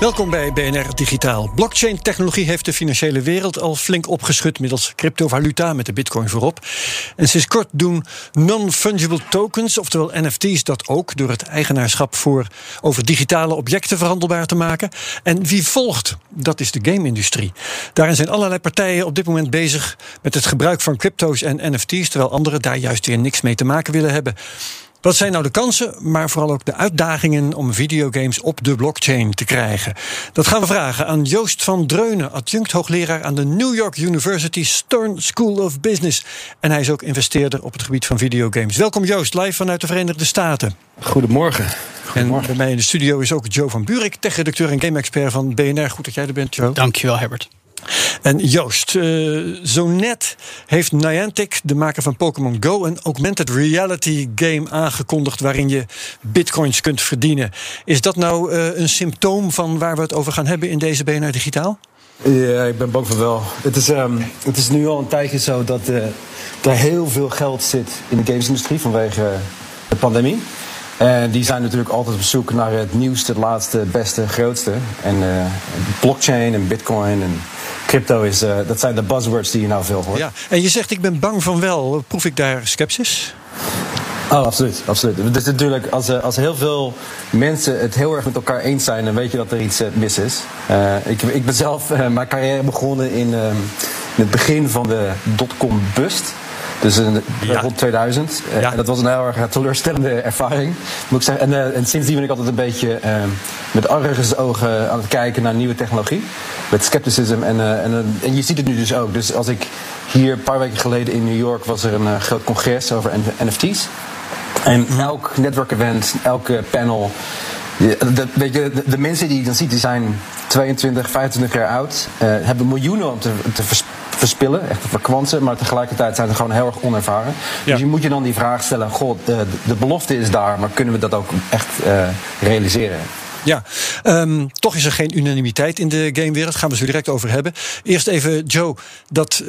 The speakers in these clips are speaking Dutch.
Welkom bij BNR Digitaal. Blockchain-technologie heeft de financiële wereld al flink opgeschud middels cryptovaluta met de bitcoin voorop. En sinds kort doen non-fungible tokens, oftewel NFT's, dat ook door het eigenaarschap voor over digitale objecten verhandelbaar te maken. En wie volgt? Dat is de game-industrie. Daarin zijn allerlei partijen op dit moment bezig met het gebruik van crypto's en NFT's, terwijl anderen daar juist weer niks mee te maken willen hebben. Wat zijn nou de kansen, maar vooral ook de uitdagingen om videogames op de blockchain te krijgen? Dat gaan we vragen aan Joost van Dreunen, adjunct hoogleraar aan de New York University Stern School of Business. En hij is ook investeerder op het gebied van videogames. Welkom Joost, live vanuit de Verenigde Staten. Goedemorgen. En bij mij in de studio is ook Joe van Buurik, tech-redacteur en game-expert van BNR. Goed dat jij er bent, Joe. Dankjewel, Herbert. En Joost, uh, zo net heeft Niantic, de maker van Pokémon Go, een augmented reality game aangekondigd waarin je bitcoins kunt verdienen. Is dat nou uh, een symptoom van waar we het over gaan hebben in deze BNR Digitaal? Ja, ik ben bang van wel. Het is, um, het is nu al een tijdje zo dat uh, er heel veel geld zit in de gamesindustrie vanwege de pandemie. En die zijn natuurlijk altijd op zoek naar het nieuwste, het laatste, beste, grootste. En blockchain en bitcoin en crypto is, uh, dat zijn de buzzwords die je nou veel hoort. Ja, en je zegt ik ben bang van wel. Proef ik daar sceptisch? Oh, absoluut. absoluut. Het is natuurlijk, als, als heel veel mensen het heel erg met elkaar eens zijn, dan weet je dat er iets uh, mis is. Uh, ik, ik ben zelf mijn carrière begonnen in, in het begin van de dotcom bust. Dus in, ja. rond 2000. Ja. En dat was een heel erg teleurstellende ervaring, moet ik zeggen. En, en sindsdien ben ik altijd een beetje uh, met argusogen aan het kijken naar nieuwe technologie. Met scepticism. En, en, en, je ziet het nu dus ook. Dus als ik hier een paar weken geleden in New York was er een groot congres over NFT's. En elk network-event, elke panel. De, weet je, de, de, mensen die je dan ziet, die zijn 22, 25 jaar oud. hebben miljoenen om te, te verspillen, echt te verkwansen. Maar tegelijkertijd zijn ze gewoon heel erg onervaren. Ja. Dus je moet je dan die vraag stellen: God, de, de belofte is daar, maar kunnen we dat ook echt uh, realiseren? Ja, um, toch is er geen unanimiteit in de gamewereld. Gaan we zo direct over hebben. Eerst even, Joe, dat, uh,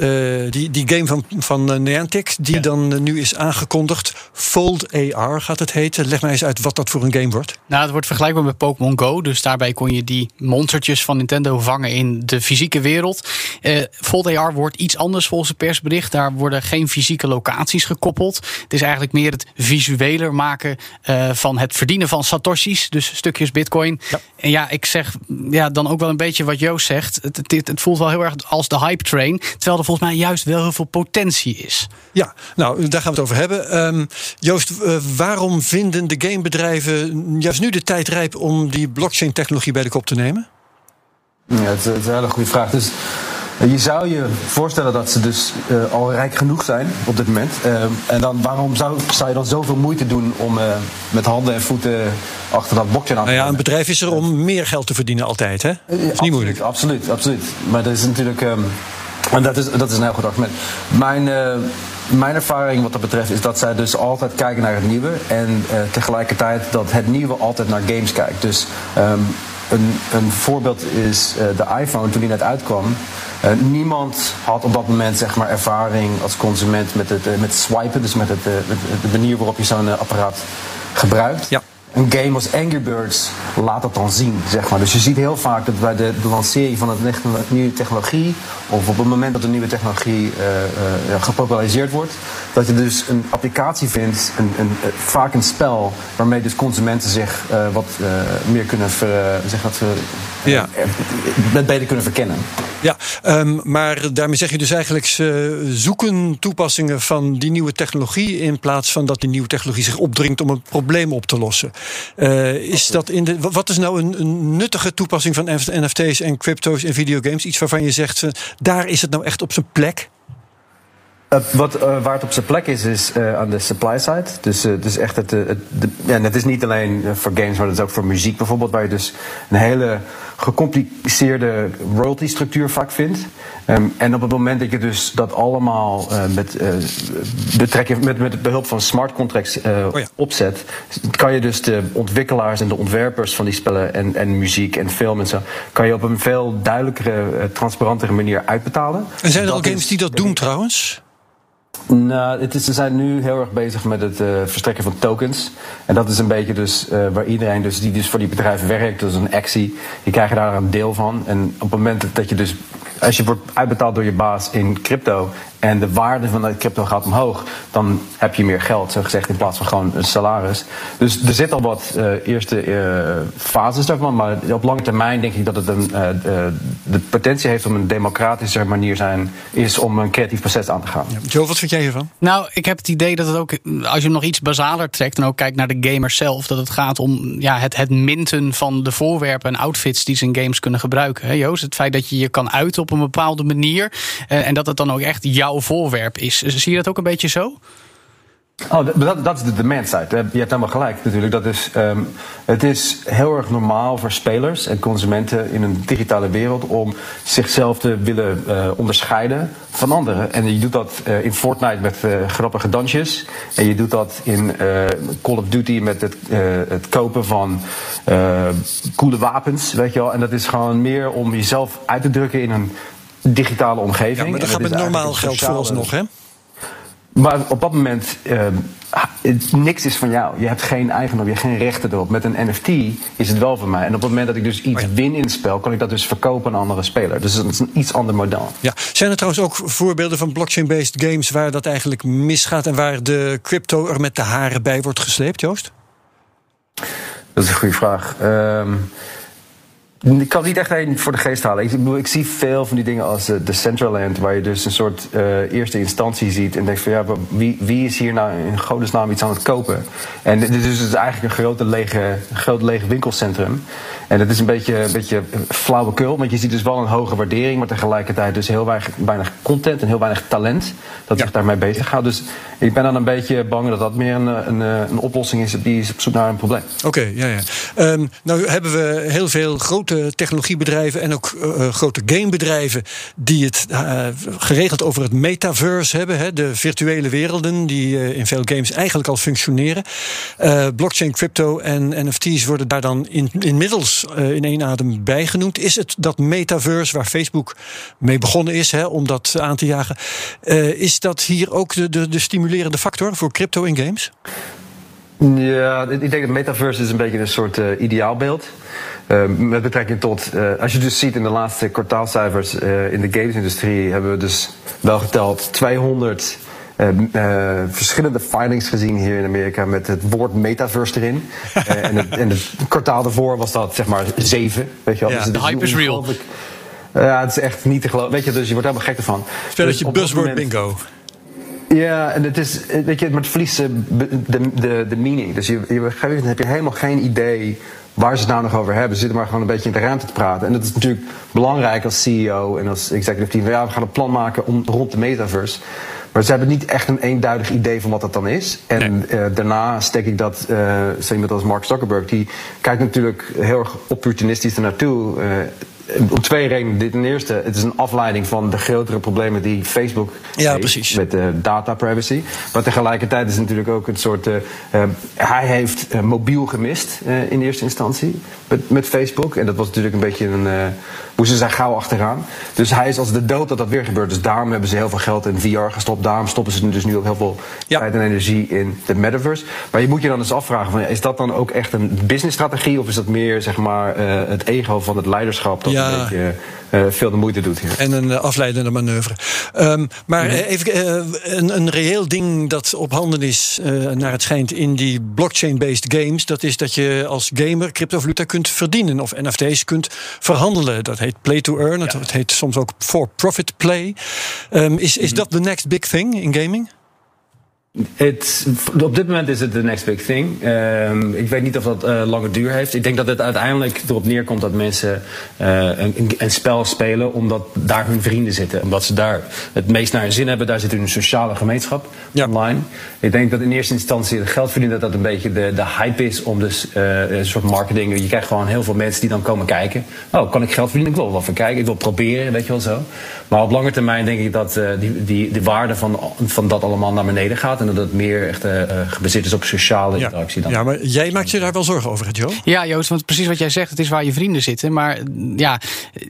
die, die game van, van uh, Niantic, die ja. dan uh, nu is aangekondigd. Fold AR gaat het heten. Leg mij eens uit wat dat voor een game wordt. Nou, het wordt vergelijkbaar met Pokémon Go. Dus daarbij kon je die monstertjes van Nintendo vangen in de fysieke wereld. Fold AR wordt iets anders volgens het persbericht. Daar worden geen fysieke locaties gekoppeld. Het is eigenlijk meer het visueler maken van het verdienen van satoshis. Dus stukjes bitcoin. Ja. En ja, ik zeg ja, dan ook wel een beetje wat Joost zegt. Het, het, het, voelt wel heel erg als de hype train. Terwijl er volgens mij juist wel heel veel potentie is. Ja, nou, daar gaan we het over hebben. Um, Joost, uh, waarom vinden de gamebedrijven juist nu de tijd rijp om die blockchain-technologie bij de kop te nemen? Ja, het is een hele goede vraag. Dus je zou je voorstellen dat ze dus uh, al rijk genoeg zijn op dit moment. Uh, en dan, waarom zou, zou je dan zoveel moeite doen om uh, met handen en voeten achter dat blockchain aan te nou ja, Een bedrijf is er om meer geld te verdienen altijd, hè? Dat is niet absoluut, moeilijk. Absoluut, absoluut. Maar dat is natuurlijk... Um, en dat is, dat is een heel goed argument. Mijn, mijn ervaring wat dat betreft is dat zij dus altijd kijken naar het nieuwe. En tegelijkertijd dat het nieuwe altijd naar games kijkt. Dus um, een, een voorbeeld is de iPhone toen die net uitkwam. Uh, niemand had op dat moment zeg maar, ervaring als consument met het, uh, met swipen, dus met, het, met de manier waarop je zo'n apparaat gebruikt. Ja. Een game als Angry Birds laat dat dan zien, zeg maar. Dus je ziet heel vaak dat bij de, de lancering van een nieuwe technologie, of op het moment dat een nieuwe technologie gepopulariseerd wordt, dat je dus een applicatie vindt, een, een, vaak een spel, waarmee dus consumenten zich wat meer kunnen ver, zeg dat, ja. met beter kunnen verkennen. Ja, um, maar daarmee zeg je dus eigenlijk uh, zoeken toepassingen van die nieuwe technologie in plaats van dat die nieuwe technologie zich opdringt om een probleem op te lossen. Uh, is dat in de, wat is nou een, een, nuttige toepassing van NFT's en crypto's in videogames? Iets waarvan je zegt, daar is het nou echt op zijn plek? Uh, wat, uh, waar het op zijn plek is, is uh, aan de supply side. Dus, dus echt het, het, de, en het is niet alleen voor games, maar het is ook voor muziek bijvoorbeeld, waar je dus een hele gecompliceerde royalty structuur vaak vindt. Um, en op het moment dat je dus dat allemaal met, betrekking, met, met behulp van smart contracts oh ja. opzet, kan je dus de ontwikkelaars en de ontwerpers van die spellen en, en muziek en film en zo, kan je op een veel duidelijkere, transparantere manier uitbetalen. En zijn er al games die dat doen trouwens? Nou, het is, ze zijn nu heel erg bezig met het uh, verstrekken van tokens. En dat is een beetje dus uh, waar iedereen dus, die dus voor die bedrijven werkt, dus een actie, die krijgen daar een deel van. En op het moment dat je dus, als je wordt uitbetaald door je baas in crypto en de waarde van de crypto gaat omhoog, dan heb je meer geld, zo gezegd, in plaats van gewoon een salaris. Dus er zit al wat uh, eerste uh, fases daarvan, maar op lange termijn denk ik dat het een, uh, de, de potentie heeft om een democratische manier zijn, is om een creatief proces aan te gaan. Ja, Joe, wat vind jij hiervan? Nou, ik heb het idee dat het ook, als je hem nog iets basaler trekt en ook kijkt naar de gamer zelf, dat het gaat om ja, het, het minten van de voorwerpen en outfits die ze in games kunnen gebruiken. Hè, Joost, het feit dat je je kan uiten op een bepaalde manier en dat het dan ook echt jouw voorwerp is. Zie je dat ook een beetje zo? Oh, dat, dat is de demand side. Je hebt helemaal gelijk natuurlijk. Dat is, um, het is heel erg normaal voor spelers en consumenten in een digitale wereld om zichzelf te willen uh, onderscheiden van anderen. En je doet dat uh, in Fortnite met uh, grappige dansjes. En je doet dat in Call of Duty met het, het kopen van coole wapens. Weet je wel. En dat is gewoon meer om jezelf uit te drukken in een digitale omgeving. Ja, maar dat gaat met normaal geld vooralsnog, hè? Maar op dat moment, uh, niks is van jou. Je hebt geen eigendom, je hebt geen rechten erop. Met een NFT is het wel van mij. En op het moment dat ik dus iets oh win in het spel, kan ik dat dus verkopen aan een andere speler. Dus dat is een iets ander model. Ja. Zijn er trouwens ook voorbeelden van blockchain-based games waar dat eigenlijk misgaat en waar de crypto er met de haren bij wordt gesleept, Joost? Dat is een goede vraag. Um, ik kan niet echt één voor de geest halen. Ik, ik, zie veel van die dingen als uh, de Centraland, waar je dus een soort uh, eerste instantie ziet en denkt van ja, wie, wie is hier nou in godesnaam iets aan het kopen? En dit is dus eigenlijk een grote lege, groot leeg winkelcentrum. En dat is een beetje, een beetje flauwekul, want je ziet dus wel een hoge waardering, maar tegelijkertijd dus heel weinig, weinig content en heel weinig talent dat ja. zich daarmee bezighoudt. Dus ik ben dan een beetje bang dat dat meer een, een, een oplossing is die is op zoek naar een probleem. Oké, okay, ja, ja. Um, nou hebben we heel veel grote technologiebedrijven en ook uh, grote gamebedrijven die het uh, geregeld over het metaverse hebben, hè, de virtuele werelden die uh, in veel games eigenlijk al functioneren. blockchain, crypto en NFT's worden daar dan in, inmiddels uh, in één adem bijgenoemd. Is het dat metaverse waar Facebook mee begonnen is hè, om dat aan te jagen, uh, is dat hier ook de, de, de stimulerende factor voor crypto in games? Ja, ik denk dat metaverse is een beetje een soort uh, ideaalbeeld. Uh, met betrekking tot, als je dus ziet in de laatste kwartaalcijfers in de gamesindustrie, hebben we dus wel geteld 200 uh, uh, verschillende filings gezien hier in Amerika met het woord metaverse erin. uh, en, het, en het kwartaal daarvoor was dat zeg maar zeven. Weet je wel. Ja, dus de hype is real. Ja, het is echt niet te geloven. Weet je, dus je wordt helemaal gek ervan. Spelletje dus buzzword moment, bingo. Ja, en het is, weet je, maar het verliest de, de, de, meaning. Dus je, je, heb je helemaal geen idee waar ze het nou nog over hebben. Ze zitten maar gewoon een beetje in de ruimte te praten. En dat is natuurlijk belangrijk als CEO en als executive team. Ja, we gaan een plan maken om, rond de metaverse. Maar ze hebben niet echt een eenduidig idee van wat dat dan is. En nee. uh, daarna steek ik dat, uh, zo iemand als Mark Zuckerberg, die kijkt natuurlijk heel erg opportunistisch ernaartoe. Uh, om twee redenen. Ten eerste, het is een afleiding van de grotere problemen die Facebook ja, heeft precies. met uh, data privacy. Maar tegelijkertijd is het natuurlijk ook een soort. Uh, uh, hij heeft mobiel gemist in eerste instantie met, met, Facebook. En dat was natuurlijk een beetje een. moesten ze gauw achteraan. Dus hij is als de dood dat dat weer gebeurt. Dus daarom hebben ze heel veel geld in VR gestopt. Daarom stoppen ze dus nu ook heel veel ja. tijd en energie in de metaverse. Maar je moet je dan eens afvragen: van, is dat dan ook echt een businessstrategie? Of is dat meer zeg maar, het ego van het leiderschap? Dat ja. Een beetje uh, veel de moeite doet hier. En een uh, afleidende manoeuvre. Um, maar -hmm. even uh, een, een reëel ding dat op handen is, naar het schijnt, in die blockchain-based games, dat is dat je als gamer cryptovaluta kunt verdienen of NFT's kunt verhandelen. Dat heet play to earn. Ja. Het heet soms ook for profit play. Um, is, is mm -hmm. dat de next big thing in gaming? Het, op dit moment is het de next big thing. Um, ik weet niet of dat uh, lange duur heeft. Ik denk dat het uiteindelijk erop neerkomt dat mensen uh, een, een, spel spelen omdat daar hun vrienden zitten. Omdat ze daar het meest naar hun zin hebben. Daar zit hun sociale gemeenschap ja. online. Ik denk dat in eerste instantie het geld verdienen dat dat een beetje de, de hype is om dus uh, een soort marketing. Je krijgt gewoon heel veel mensen die dan komen kijken. Oh, kan ik geld verdienen? Ik wil wel van kijken. Ik wil proberen, weet je wel zo. Maar op lange termijn denk ik dat die, die, de waarde van, van dat allemaal naar beneden gaat. En dat het meer echt uh, gebaseerd is op sociale interactie. Dan. Ja, maar jij maakt je daar wel zorgen over, Joe? Ja, Joost, want precies wat jij zegt, het is waar je vrienden zitten. Maar ja,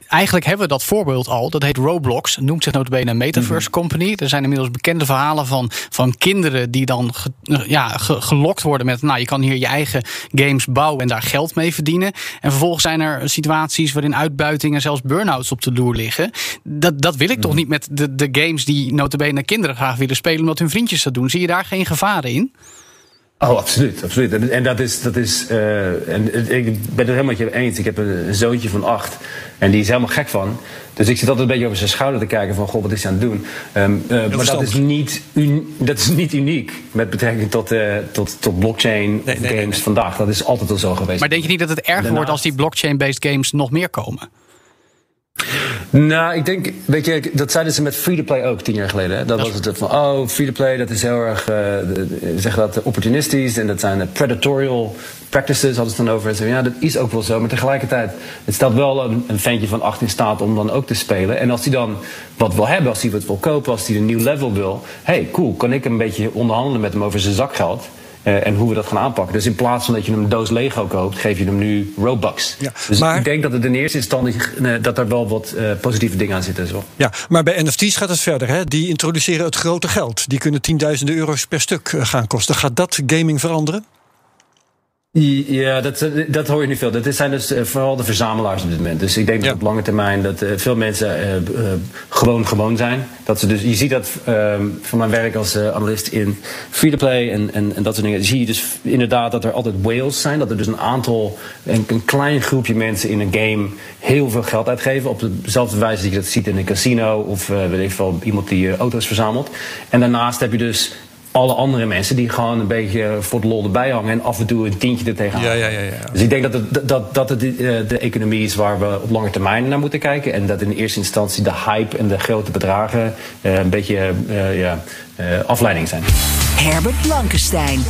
eigenlijk hebben we dat voorbeeld al. Dat heet Roblox, noemt zich notabene een metaverse mm company. Er zijn inmiddels bekende verhalen van, van kinderen die dan ge, ja, ge, gelokt worden met... nou, je kan hier je eigen games bouwen en daar geld mee verdienen. En vervolgens zijn er situaties waarin uitbuiting en zelfs burn-outs op de loer liggen. Dat, dat wil ik mm toch niet met de, de games die notabene kinderen graag willen spelen... omdat hun vriendjes dat doen. Zie je daar geen gevaren in? Oh, absoluut, absoluut. En dat is, dat is uh, en ik ben het helemaal met je eens. Ik heb een zoontje van acht en die is helemaal gek van. Dus ik zit altijd een beetje over zijn schouder te kijken van, goh, wat is hij aan het doen? Um, uh, maar dat is, niet dat is niet uniek met betrekking tot, uh, tot, tot blockchain nee, games nee, nee, vandaag. Dat is altijd al zo geweest. Maar denk je niet dat het erger Daarnaast... wordt als die blockchain-based games nog meer komen? Nou, ik denk, weet je, dat zeiden ze met free-to-play ook tien jaar geleden. Hè? Dat, was het van, oh, free-to-play, dat is heel erg, uh, zeg dat, opportunistisch en dat zijn predatorial practices, hadden ze dan over. En ze, ja, dat is ook wel zo, maar tegelijkertijd, het stelt wel een, een ventje van acht in staat om dan ook te spelen. En als hij dan wat wil hebben, als hij wat wil kopen, als hij een nieuw level wil, hey, cool, kan ik een beetje onderhandelen met hem over zijn zakgeld? Uh, en hoe we dat gaan aanpakken. Dus in plaats van dat je hem een doos Lego koopt, geef je hem nu Robux. Ja, dus maar, ik denk dat het in eerste instantie uh, dat er wel wat uh, positieve dingen aan zitten. Zo. Ja, maar bij NFT's gaat het verder. Hè? Die introduceren het grote geld. Die kunnen tienduizenden euro's per stuk gaan kosten. Gaat dat gaming veranderen? Ja, dat, dat hoor je nu veel. Dat zijn dus vooral de verzamelaars op dit moment. Dus ik denk dat op lange termijn dat veel mensen gewoon gewoon zijn. Dat ze dus, je ziet dat uh, van mijn werk als analist in free-to-play en, en, en, dat soort dingen. Zie je dus inderdaad dat er altijd whales zijn. Dat er dus een aantal, een, een klein groepje mensen in een game heel veel geld uitgeven. Op dezelfde wijze dat je dat ziet in een casino of weet ik veel, iemand die auto's verzamelt. En daarnaast heb je dus alle andere mensen die gewoon een beetje voor de lol erbij hangen en af en toe een tientje er tegenaan. Ja, ja, ja, ja. Dus ik denk dat het, dat, dat het de economie is waar we op lange termijn naar moeten kijken. En dat in eerste instantie de hype en de grote bedragen een beetje ja, afleiding zijn. Herbert Blankenstein.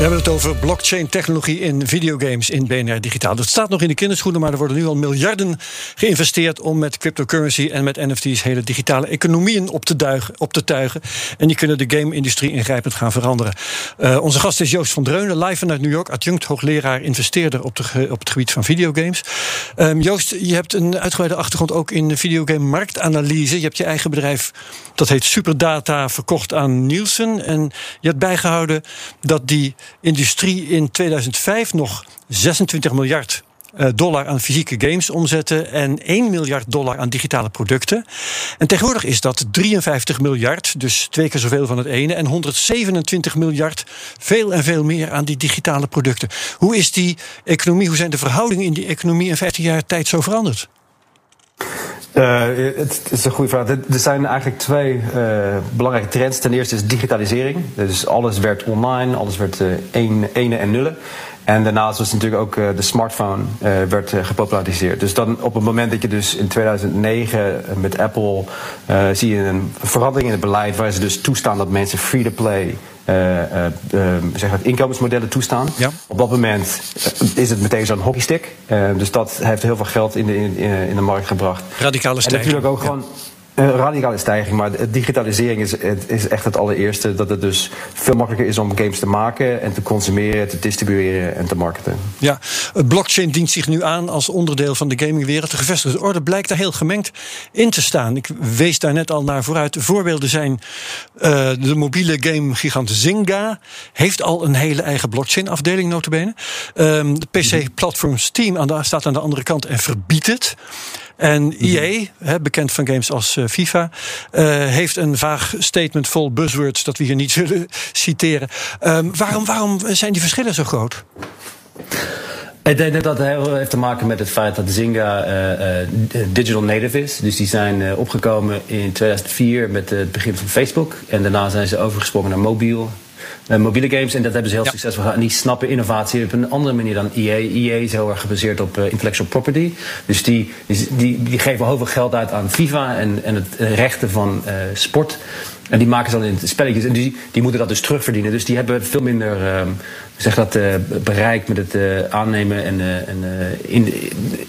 We hebben het over blockchain-technologie in videogames in BNR Digitaal. Dat staat nog in de kinderschoenen, maar er worden nu al miljarden geïnvesteerd om met cryptocurrency en met NFT's hele digitale economieën op te, duigen, op te tuigen. En die kunnen de game-industrie ingrijpend gaan veranderen. Uh, onze gast is Joost van Dreunen, live vanuit New York, adjunct hoogleraar investeerder op, de, op het gebied van videogames. Um, Joost, je hebt een uitgebreide achtergrond ook in videogame-marktanalyse. Je hebt je eigen bedrijf, dat heet Superdata, verkocht aan Nielsen. En je hebt bijgehouden dat die industrie in 2005 nog 26 miljard eh, dollar aan fysieke games omzetten en 1 miljard dollar aan digitale producten. En tegenwoordig is dat 53 miljard, dus twee keer zoveel van het ene, en 127 miljard, veel en veel meer aan die digitale producten. Hoe is die economie, hoe zijn de verhoudingen in die economie in 15 jaar tijd zo veranderd? Uh, het is een goede vraag. Er zijn eigenlijk twee uh, belangrijke trends. Ten eerste is digitalisering. Dus alles werd online, alles werd uh, ene en nullen. En daarnaast was natuurlijk ook de smartphone werd gepopulariseerd. Dus dan op het moment dat je dus in 2009 met Apple zie je een verandering in het beleid waar ze dus toestaan dat mensen free to play uh, zeg dat inkomensmodellen toestaan. Ja. Op dat moment is het meteen zo'n hockeystick. dus dat heeft heel veel geld in de, in, in de markt gebracht. Radicale stijging. En natuurlijk ook gewoon een radicale stijging, maar digitalisering is, is echt het allereerste. Dat het dus veel makkelijker is om games te maken en te consumeren, te distribueren en te marketen. Ja, blockchain dient zich nu aan als onderdeel van de gamingwereld. De gevestigde orde blijkt daar heel gemengd in te staan. Ik wees daar net al naar vooruit. Voorbeelden zijn uh, de mobiele gamegigant Zynga. Heeft al een hele eigen blockchain-afdeling, notabene. Um, de PC-platform Steam staat aan de andere kant en verbiedt het. En EA, bekend van games als uh, FIFA, uh, heeft een vaag statement vol buzzwords dat we hier niet zullen citeren. Um, waarom, waarom zijn die verschillen zo groot? Ik denk dat dat heeft te maken met het feit dat Zynga uh, uh, digital native is. Dus die zijn uh, opgekomen in 2004 met het begin van Facebook. En daarna zijn ze overgesprongen naar mobiel. Mobiele games en dat hebben ze heel ja. succesvol gedaan. En die snappen innovatie op een andere manier dan EA. EA is heel erg gebaseerd op intellectual property. Dus die, die, die geven heel veel geld uit aan FIFA en, en het rechten van sport. En die maken ze dan in spelletjes. En die, die moeten dat dus terugverdienen. Dus die hebben veel minder uh, zeg dat, uh, bereik met het uh, aannemen en, en in,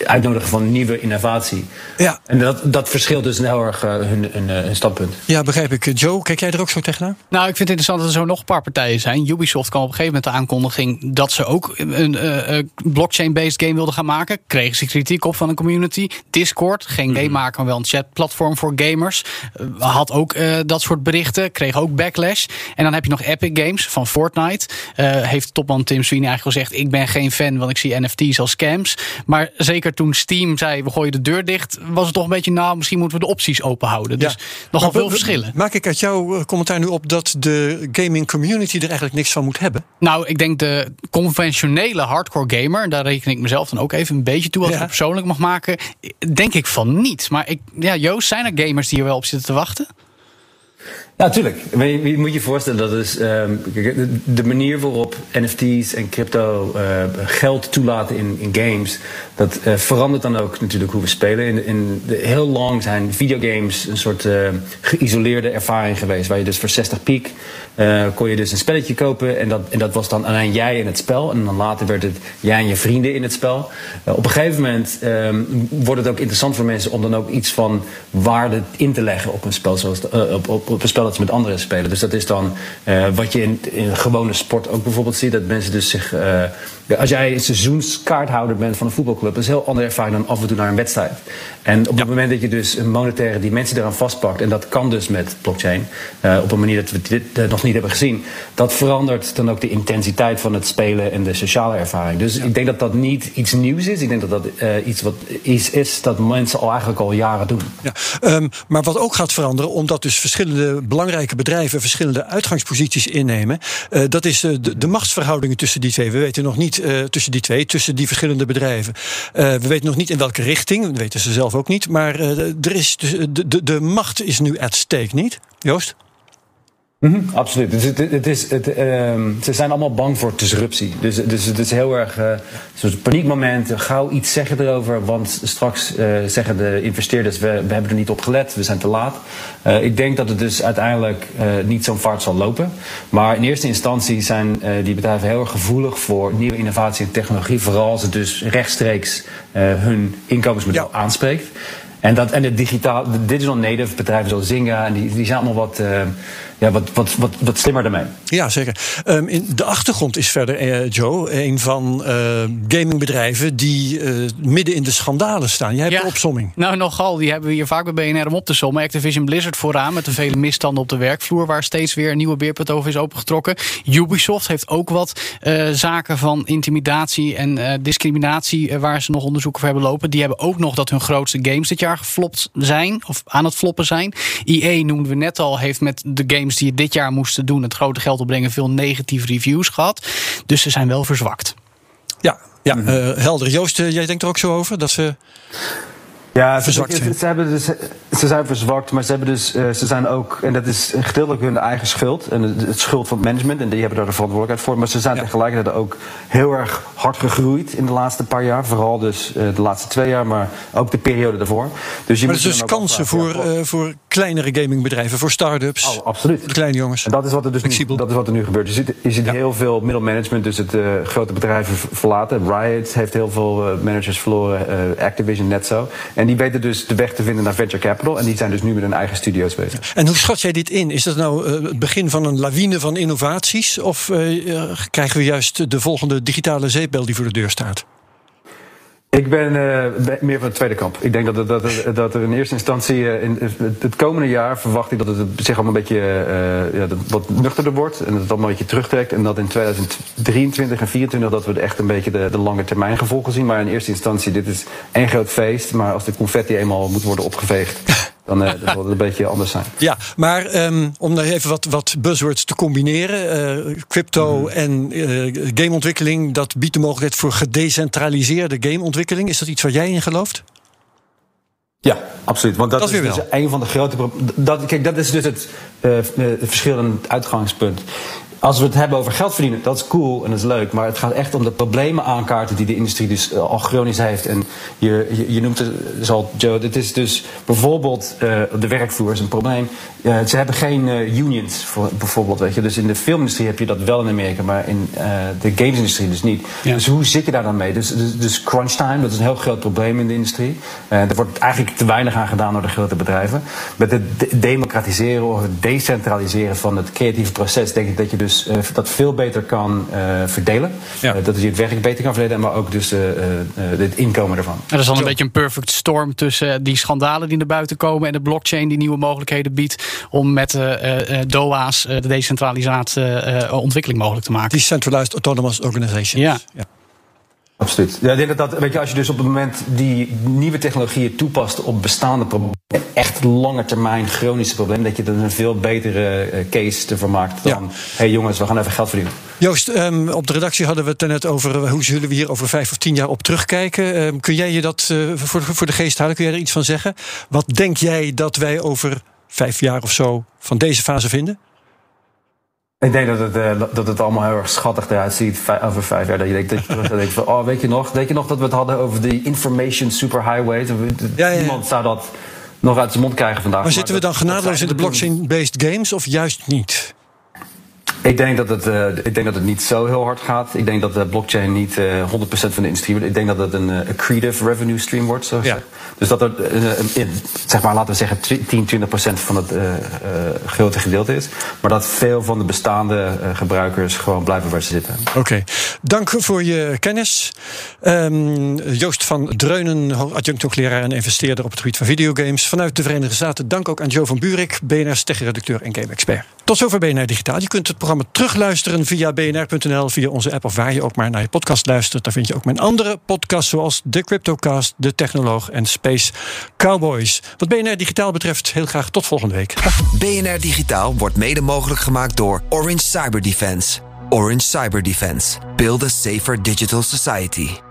uitnodigen van nieuwe innovatie. Ja. En dat, dat verschilt dus heel erg hun, hun, hun, standpunt. Ja, begrijp ik. Joe, kijk jij er ook zo tegenaan? Nou, ik vind het interessant dat er zo nog een paar partijen zijn. Ubisoft kwam op een gegeven moment de aankondiging dat ze ook een blockchain-based game wilden gaan maken. Kregen ze kritiek op van een community. Discord, geen game maken, maar wel een chatplatform voor gamers. had ook dat soort berichten, kreeg ook backlash. En dan heb je nog Epic Games van Fortnite. Uh, heeft topman Tim Sweeney eigenlijk gezegd: Ik ben geen fan, want ik zie NFT's als scams. Maar zeker toen Steam zei: We gooien de deur dicht, was het toch een beetje: Nou, misschien moeten we de opties open houden. Dus ja. nogal veel verschillen. Maak ik uit jouw commentaar nu op dat de gaming community er eigenlijk niks van moet hebben? Nou, ik denk de conventionele hardcore gamer, daar reken ik mezelf dan ook even een beetje toe, als ja. ik persoonlijk mag maken. Denk ik van niet. Maar ik, ja, Joost, zijn er gamers die er wel op zitten te wachten? Ja, natuurlijk. Je, moet je voorstellen dat is, um, de manier waarop NFT's en crypto uh, geld toelaten in, in games, dat uh, verandert dan ook natuurlijk hoe we spelen. In, in de, heel lang zijn videogames een soort uh, geïsoleerde ervaring geweest, waar je dus voor 60 piek kon je dus een spelletje kopen en dat, en dat was dan alleen jij in het spel. En dan later werd het jij en je vrienden in het spel. op een gegeven moment um, wordt het ook interessant voor mensen om dan ook iets van waarde in te leggen op een spel, zoals op, op, op een spel dat ze met anderen spelen. Dus dat is dan uh, wat je in, in gewone sport ook bijvoorbeeld ziet. Dat mensen dus zich. Uh, ja, als jij een seizoenskaarthouder bent van een voetbalclub, dat is een heel andere ervaring dan af en toe naar een wedstrijd. En op het moment dat je dus een monetaire dimensie eraan vastpakt, en dat kan dus met blockchain, uh, op een manier dat we dit nog niet hebben gezien, dat verandert dan ook de intensiteit van het spelen en de sociale ervaring. Dus ja. ik denk dat dat niet iets nieuws is. Ik denk dat dat iets wat is, is dat mensen al eigenlijk al jaren doen. Ja, um, maar wat ook gaat veranderen, omdat dus verschillende belangrijke bedrijven verschillende uitgangsposities innemen. Uh, dat is uh, de, de, machtsverhoudingen tussen die twee. We weten nog niet uh, tussen die twee, tussen die verschillende bedrijven. we weten nog niet in welke richting, dat weten ze zelf ook niet. Maar er is de, de, de macht is nu at stake, niet? Joost? Mm -hmm, absoluut. Dus het, het is, het, um, ze zijn allemaal bang voor disruptie. Dus, dus het is heel erg uh, zo'n paniekmoment. Gauw iets zeggen erover, want straks uh, zeggen de investeerders: we, we hebben er niet op gelet, we zijn te laat. Uh, ik denk dat het dus uiteindelijk niet zo'n vaart zal lopen. Maar in eerste instantie zijn die bedrijven heel erg gevoelig voor nieuwe innovatie en technologie. Vooral als het dus rechtstreeks hun inkomensmodel ja. aanspreekt. En, dat, en de, digitaal, de digital native bedrijven zoals Zynga, en die, die zijn allemaal wat, ja, wat, wat, wat, wat slimmer daarmee. Ja, zeker. Um, in de achtergrond is verder, uh, Joe, een van uh, gamingbedrijven die midden in de schandalen staan. Jij hebt ja, de opsomming. Nou, nogal. Die hebben we hier vaak bij BNR om op te sommen. Activision Blizzard vooraan met de vele misstanden op de werkvloer, waar steeds weer een nieuwe beerput over is opengetrokken. Ubisoft heeft ook wat zaken van intimidatie en discriminatie, waar ze nog onderzoeken voor hebben lopen. Die hebben ook nog dat hun grootste games dit jaar geflopt zijn, of aan het floppen zijn. EA noemden we net al, heeft met de games die het dit jaar moesten doen, het grote geld opbrengen, veel negatieve reviews gehad. Dus ze zijn wel verzwakt. Ja, ja mm -hmm. uh, helder. Joost, uh, jij denkt er ook zo over dat ze. Ja, ze, ze, ze, hebben dus, ze zijn verzwakt, maar ze, hebben dus, uh, ze zijn ook, en dat is gedeeltelijk hun eigen schuld, en het, schuld van het management, en die hebben daar de verantwoordelijkheid voor, maar ze zijn ja. tegelijkertijd ook heel erg hard gegroeid in de laatste paar jaar, vooral dus uh, de laatste twee jaar, maar ook de periode daarvoor. Dus je maar moet er dus kansen voor, ja, uh, voor kleinere gamingbedrijven, voor start-ups, oh, absoluut. de kleine jongens. En dat is wat er dus nu, dat is wat er nu gebeurt. Je ziet, je ziet ja. heel veel middelmanagement, dus het grote bedrijven verlaten. Riot heeft heel veel managers verloren, Activision net zo. En die weten dus de weg te vinden naar venture capital. En die zijn dus nu met hun eigen studio's bezig. En hoe schat jij dit in? Is dat nou uh, het begin van een lawine van innovaties? Of uh, krijgen we juist de volgende digitale zeepbel die voor de deur staat? Ik ben uh, meer van de tweede kamp. Ik denk dat, dat, dat, dat er in eerste instantie, uh, in het komende jaar verwacht ik dat het zich allemaal een beetje uh, ja, wat nuchterder wordt. En dat het allemaal een beetje terugtrekt. En dat in 2023 en 2024 dat we echt een beetje de, de lange termijn gevolgen zien. Maar in eerste instantie, dit is één groot feest. Maar als de confetti eenmaal moet worden opgeveegd, Dan, uh, zal het een beetje anders zijn. Ja, maar um, om nog even wat, wat buzzwords te combineren. Uh, crypto mm. en uh, gameontwikkeling, dat biedt de mogelijkheid voor gedecentraliseerde gameontwikkeling. Is dat iets waar jij in gelooft? Ja, absoluut. Want dat, dat is dus een van de grote. Dat, kijk, dat is dus het, uh, het verschil en het uitgangspunt als we het hebben over geld verdienen, dat is cool en dat is leuk. Maar het gaat echt om de problemen aankaarten die de industrie dus eh, al chronisch heeft. En je, je, je noemt het dus al, Joe, dit is dus bijvoorbeeld uh, de werkvloer is een probleem. Uh, ze hebben geen uh, unions, voor, bijvoorbeeld. Weet je. Dus in de filmindustrie heb je dat wel in Amerika, maar in de gamesindustrie dus niet. Ja. Dus hoe zit je daar dan mee? Dus, dus, dus, crunch time, dat is een heel groot probleem in de industrie. er wordt eigenlijk te weinig aan gedaan door de grote bedrijven. Met het democratiseren of het decentraliseren van het creatieve proces, denk ik dat je dus dus uh, dat veel beter kan uh, verdelen. Ja. Uh, dat je het werk beter kan verdelen, maar ook dus het inkomen ervan. En dat is dan een beetje een perfect storm tussen die schandalen die naar buiten komen en de blockchain die nieuwe mogelijkheden biedt om met DOA's de decentralisatie ontwikkeling mogelijk te maken. Decentralized Autonomous Organizations. Ja. ja. Absoluut. Ja, ik denk dat, dat, weet je, als je dus op het moment die nieuwe technologieën toepast op bestaande problemen, echt lange termijn chronische problemen, dat je er een veel betere uh, case ervan maakt dan, hé hey jongens, we gaan even geld verdienen. Joost, um, op de redactie hadden we het net over hoe zullen we hier over vijf of tien jaar op terugkijken. Um, kun jij je dat uh, voor, voor de geest houden? Kun jij er iets van zeggen? Wat denk jij dat wij over vijf jaar of zo van deze fase vinden? Ik denk dat het, uh, dat het allemaal heel erg schattig eruit ziet over vijf jaar. Dat je denkt, dat je denkt van, oh, weet je nog? Weet je nog dat we het hadden over de information superhighways? Ja, ja, Niemand zou dat nog uit zijn mond krijgen vandaag. Maar, maar zitten we dan genadeloos in de blockchain-based games of juist niet? Ik denk, dat het, uh, ik denk dat het niet zo heel hard gaat. Ik denk dat de blockchain niet uh, 100% van de industrie wordt. Ik denk dat het een uh, accretive revenue stream wordt. Zo ja. Dus dat er, uh, zeg maar, laten we zeggen, 10, 20% van het grote gedeelte is. Maar dat veel van de bestaande gebruikers gewoon blijven waar ze zitten. Oké, okay. dank voor je kennis. Um, Joost van Dreunen, adjunct hoogleraar en investeerder op het gebied van videogames. Vanuit de Verenigde Staten, dank ook aan Joe van Buurik, BNR's tech-redacteur en game-expert. Tot zover BNR Digitaal. Je kunt het programma terugluisteren via bnr.nl, via onze app of waar je ook maar naar je podcast luistert. Daar vind je ook mijn andere podcasts zoals de Cryptocast, de Technoloog en Space Cowboys. Wat BNR Digitaal betreft, heel graag tot volgende week. BNR Digitaal wordt mede mogelijk gemaakt door Orange Cyber Defense. Orange Cyber Defense. Build a safer digital society.